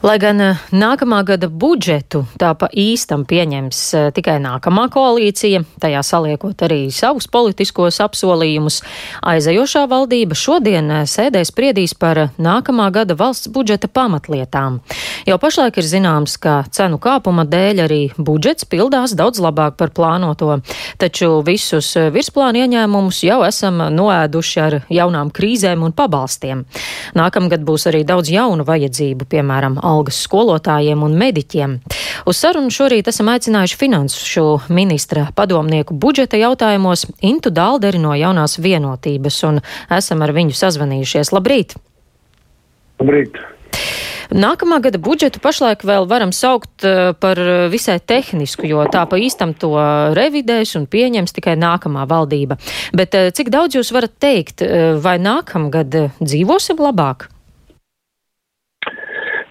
Lai gan eh, nākamā gada budžetu tā pa īstam pieņems eh, tikai nākamā koalīcija, tajā saliekot arī savus politiskos apsolījumus, aizejošā valdība šodien eh, sēdē spriedīs par nākamā gada valsts budžeta pamatlietām. Jau pašlaik ir zināms, ka cenu kāpuma dēļ arī budžets pildās daudz labāk par plānoto, taču visus virsplānu ieņēmumus jau esam noēduši ar jaunām krīzēm un pabalstiem. Nākamgad būs arī daudz jaunu vajadzību, piemēram, algas skolotājiem un mediķiem. Uz sarunu šorīt esam aicinājuši finanšu ministra padomnieku budžeta jautājumos Intu Dālderi no jaunās vienotības, un esam ar viņu sazvanījušies. Labrīt! Labrīt! Nākamā gada budžetu pašlaik vēl varam saukt eh, par visai tehnisku, jo tā pa īstam to revidēs un pieņems tikai nākamā valdība. Bet eh, cik daudz jūs varat teikt, eh, vai nākamgad dzīvosim labāk?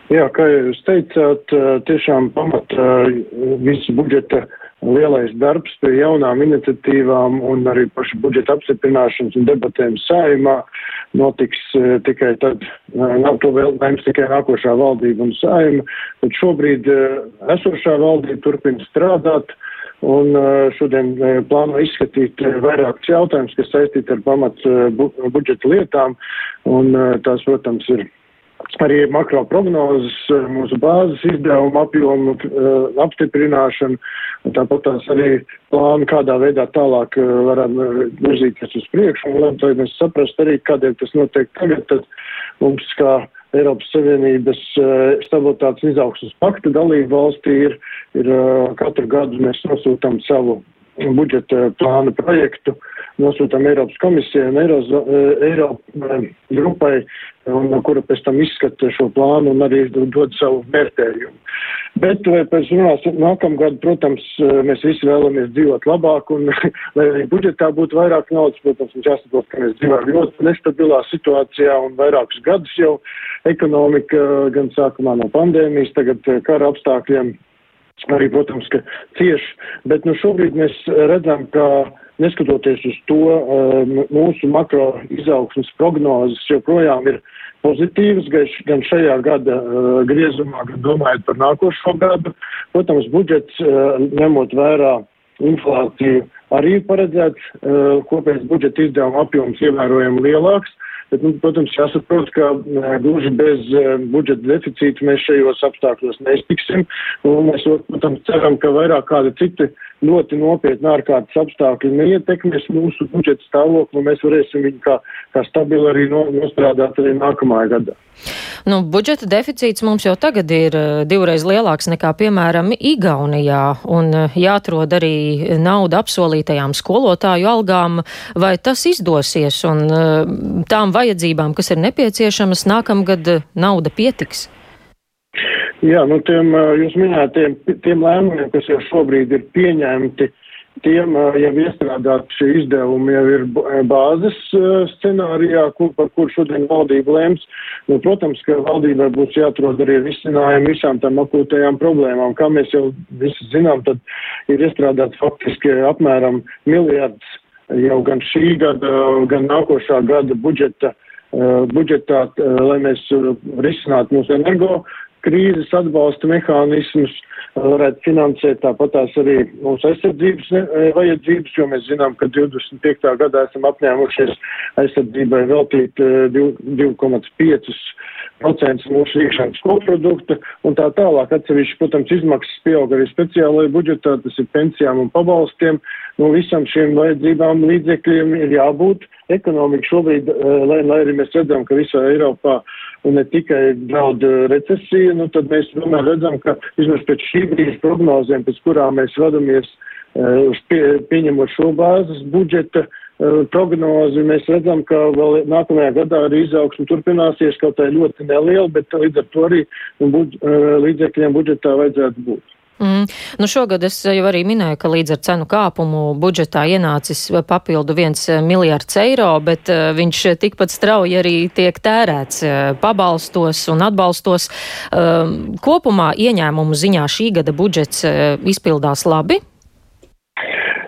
Jā, kā jūs teicāt, tiešām pamat visu budžeta lielais darbs pie jaunām iniciatīvām un arī pašu budžeta apstiprināšanas un debatēm sājumā notiks tikai tad, nav to vēl lēms tikai nākošā valdība un sājuma, bet šobrīd esošā valdība turpina strādāt. Un šodien plāno izskatīt vairākus jautājumus, kas saistīti ar pamat budžeta lietām, un tās, protams, ir arī makro prognozes, eh, mūsu bāzes izdevuma apjomu uh, apstiprināšanu, tāpat tās arī plānu, kādā veidā tālāk uh, varam virzīties uz priekšu, un lai mēs saprastu arī, kādēļ tas notiek tagad, tad mums kā Eiropas Savienības uh, stabilitātes izaugsmas pakta dalība valstī ir, ir katru gadu mēs nosūtam savu budžeta plānu projektu, nosūtam Eiropas komisijai un Eiropa, Eiropa grupai un kura pēc tam izskata šo plānu un arī dod savu vērtējumu. Bet pēc runās nākamgad, protams, mēs visi vēlamies dzīvot labāk un, lai arī budžetā būtu vairāk naudas, protams, mums jāsaprot, ka mēs dzīvojam ļoti nestabilā situācijā un vairākus gadus jau ekonomika gan sākumā no pandēmijas, tagad kara apstākļiem arī, protams, ka cieši, bet nu šobrīd mēs redzam, ka neskatoties uz to, mūsu makro izaugsmas prognozes joprojām ir pozitīvas, gan šajā gada griezumā, gan domājot par nākošo gadu. Protams, budžets ņemot vērā inflāciju arī paredzēts kopējais budžeta izdevuma apjoms ievērojami lielāks. Bet, nu, protams, jāsaprot, ka gluži bez budžeta deficīta mēs šajos apstākļos neiztiksim. Mēs, protams, ceram, ka vairāk kādi citi ļoti nopietni ārkārtas apstākļi neietekmēs mūsu budžeta stāvokli, un mēs varēsim viņu kā, kā stabili arī no, nostrādāt arī nākamajā gadā. Nu, budžeta deficīts mums jau tagad ir divreiz lielāks nekā, piemēram, Igaunijā, un jāatrod arī nauda apsolītajām skolotāju algām, vai tas izdosies, un tām vajadzībām, kas ir nepieciešamas, nākamgad nauda pietiks? Jā, nu tiem jūs minētiem tiem lēmumiem, kas jau šobrīd ir pieņemti, tiem jau iestrādāt šie izdevumi jau ir bāzes scenārijā, kur, par kur šodien valdība lēms. Nu, protams, ka valdībai būs jāatrod arī risinājumi visām tām akūtajām problēmām. Kā mēs jau visi zinām, tad ir iestrādāts faktiski apmēram miljards jau gan šī gada, gan nākošā gada budžeta budžetā, lai mēs risinātu mūsu energo krīzes atbalsta mehānismus, varētu finansēt tāpat tās arī mūsu aizsardzības vajadzības, jo mēs zinām, ka 25. gadā esam apņēmušies aizsardzībai veltīt 2,5 procents mūsu iekšējās koprodukta un tā tālāk. Atsevišķi, protams, izmaksas pieaug arī speciālajā budžetā, tas ir pensijām un pabalstiem. No visam šiem vajadzībām līdzekļiem ir jābūt. Ekonomika šobrīd, lai, lai arī mēs redzam, ka visā Eiropā ne tikai draud recesija, nu tad mēs tomēr redzam, ka vismaz pēc šī brīža prognozēm, pēc kurām mēs vadamies uz pie, pieņemot šo bāzes budžeta prognozi, mēs redzam, ka vēl nākamajā gadā arī izaugsme turpināsies, kaut tā ļoti neliela, bet līdz ar to arī budž, līdzekļiem budžetā vajadzētu būt. Mm. Nu šogad es jau arī minēju, ka līdz ar cenu kāpumu budžetā ienācis papildu viens miljards eiro, bet uh, viņš tikpat strauji arī tiek tērēts uh, pabalstos un atbalstos. Uh, kopumā ieņēmumu ziņā šī gada budžets uh, izpildās labi.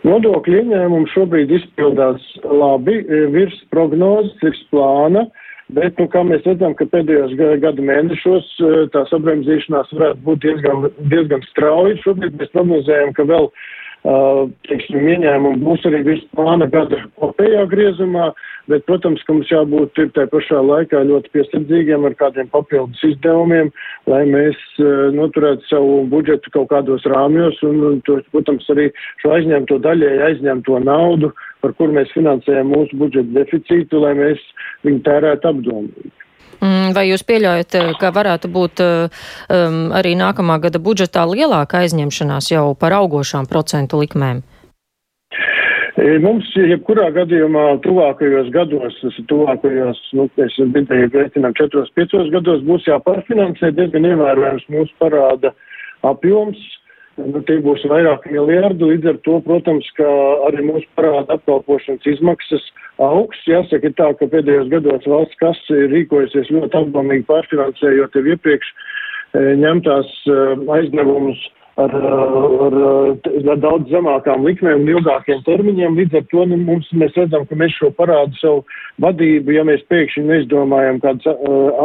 Nodokļu ieņēmumi šobrīd izpildās labi, virs prognozes, virs plāna. Bet, nu, kā mēs redzam, ka pēdējos gada mēnešos tā sabremzīšanās varētu būt diezgan, diezgan strauji. Šobrīd mēs prognozējam, ka vēl uh, teiksim, ieņēmumi būs arī visu plāna gada kopējā griezumā, bet, protams, ka mums jābūt ir tā pašā laikā ļoti piesardzīgiem ar kādiem papildus izdevumiem, lai mēs noturētu savu budžetu kaut kādos rāmjos un, protams, arī šo aizņemto daļēji aizņemto naudu, par kur mēs finansējam mūsu budžeta deficītu, lai mēs viņu tērētu apdomīgi. Mm, vai jūs pieļaujat, eh, ka varētu būt eh, um, arī nākamā gada budžetā lielāka aizņemšanās jau par augošām procentu likmēm? E, mums, jebkurā gadījumā, tuvākajos gados, tas ir tuvākajos, nu, mēs vidēji reiķinām 4-5 gados, būs jāpārfinansē diezgan ievērojams mūsu parāda apjoms. Nu, tie būs vairāk miljardi, līdz ar to, protams, ka arī mūsu parāda apkalpošanas izmaksas augs. Jāsaka tā, ka pēdējos gados valsts kasa ir rīkojusies ļoti apdomīgi pārfinansējot jau iepriekš e, ņemtās e, aizdevumus ar, ar, ar daudz zemākām likmēm un ilgākiem termiņiem. Līdz ar to nu, mums, mēs redzam, ka mēs šo parādu savu vadību, ja mēs pēkšņi neizdomājam kādas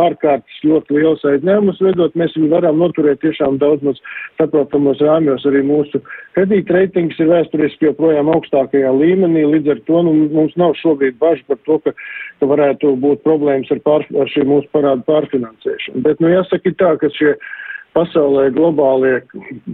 ārkārtas ļoti liels aizņēmumus veidot, mēs viņu varam noturēt tiešām daudz maz saprotamos rāmjos. Arī mūsu kredītreitings ir vēsturiski joprojām augstākajā līmenī. Līdz ar to nu, mums nav šobrīd bažu par to, ka, ka varētu būt problēmas ar, pār, ar šī mūsu parādu pārfinansēšanu. Bet, nu, jāsaka tā, ka šie pasaulē globālie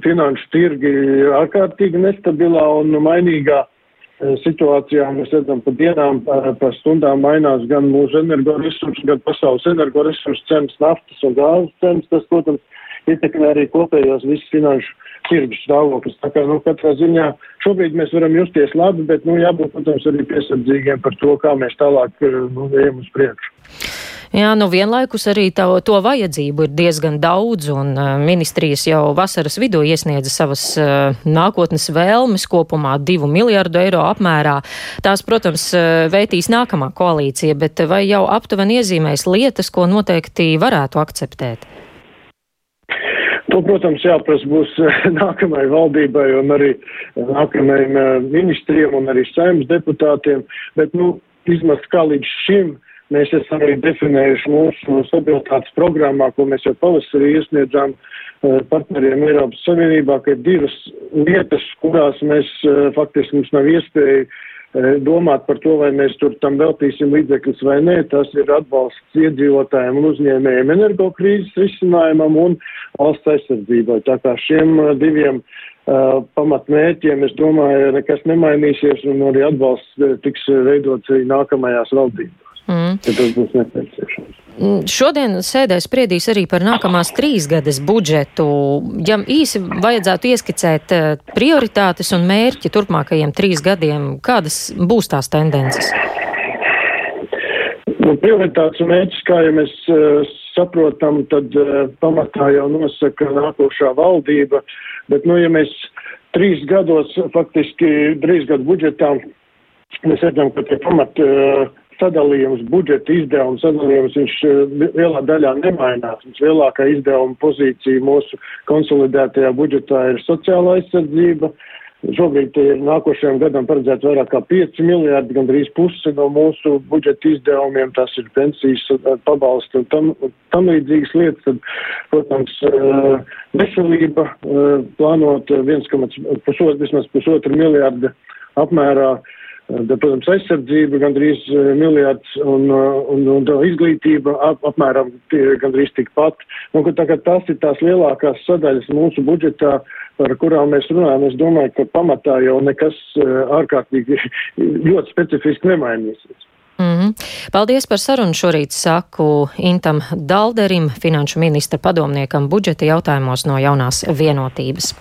finanšu tirgi ir ārkārtīgi nestabilā un mainīgā e, situācijā. Mēs redzam, pa dienām, pa, stundām mainās gan mūsu energoresursi, gan pasaules energoresursu cenas, naftas un gāzes cenas. Tas, protams, ietekmē arī kopējos visus finanšu tirgus stāvoklis. Tā kā, nu, katrā ziņā šobrīd mēs varam justies labi, bet, nu, jābūt, protams, arī piesardzīgiem par to, kā mēs tālāk, e, nu, ejam uz priekšu. Jā, nu vienlaikus arī to, to vajadzību ir diezgan daudz, un uh, ministrijas jau vasaras vidū iesniedza savas uh, nākotnes vēlmes kopumā divu miljardu eiro apmērā. Tās, protams, veitīs nākamā koalīcija, bet vai jau aptuveni iezīmēs lietas, ko noteikti varētu akceptēt? To, protams, jāprasa būs nākamajai valdībai un arī nākamajiem ministriem un arī saimnes deputātiem, bet, nu, vismaz kā līdz šim Mēs esam arī definējuši mūsu stabilitātes programmā, ko mēs jau pavasarī iesniedzām eh, partneriem Eiropas Savienībā, ka ir divas lietas, kurās mēs eh, faktiski mums nav iespēja eh, domāt par to, vai mēs tur tam veltīsim līdzekļus vai nē. Tas ir atbalsts iedzīvotājiem un uzņēmējiem energokrīzes risinājumam un valsts aizsardzībai. Tā kā šiem diviem uh, pamatmērķiem, es domāju, nekas nemainīsies un arī atbalsts tiks veidots arī nākamajās valdībās. Mm. Ja tas būs nepieciešams. Mm, šodien sēdē spriedīs arī par nākamās trīs gadas budžetu. Ja īsi vajadzētu ieskicēt eh, prioritātes un mērķi turpmākajiem trīs gadiem, kādas būs tās tendences? Nu, prioritātes un mērķis, kā jau mēs uh, saprotam, tad uh, pamatā jau nosaka nākošā valdība, bet, nu, ja mēs trīs gados, faktiski trīs gadu budžetā, mēs redzam, ka tie pamat uh, sadalījums, budžeta izdevuma sadalījums, viņš eh, lielā daļā nemainās. Mums lielākā izdevuma pozīcija mūsu konsolidētajā budžetā ir sociāla aizsardzība. Šobrīd ir nākošajam gadam paredzēts vairāk kā 5 miljārdi, gandrīz puse no mūsu budžeta izdevumiem. Tas ir pensijas eh, pabalsti un tam, tam līdzīgas lietas. Tad, protams, eh, veselība plānot 1,5 vismaz pusotru miljārdu apmērā Bet, protams, aizsardzība gandrīz eh, miljards un, eh, un, un, izglītība ap, apmēram gandrīz tikpat. Nu, tā, tas ir tās lielākās sadaļas mūsu budžetā, par kurām mēs runājam. Es domāju, ka pamatā jau nekas eh, ārkārtīgi ļoti specifiski nemainīsies. Mm -hmm. Paldies par sarunu šorīt saku Intam Dalderim, finanšu ministra padomniekam budžeta jautājumos no jaunās vienotības.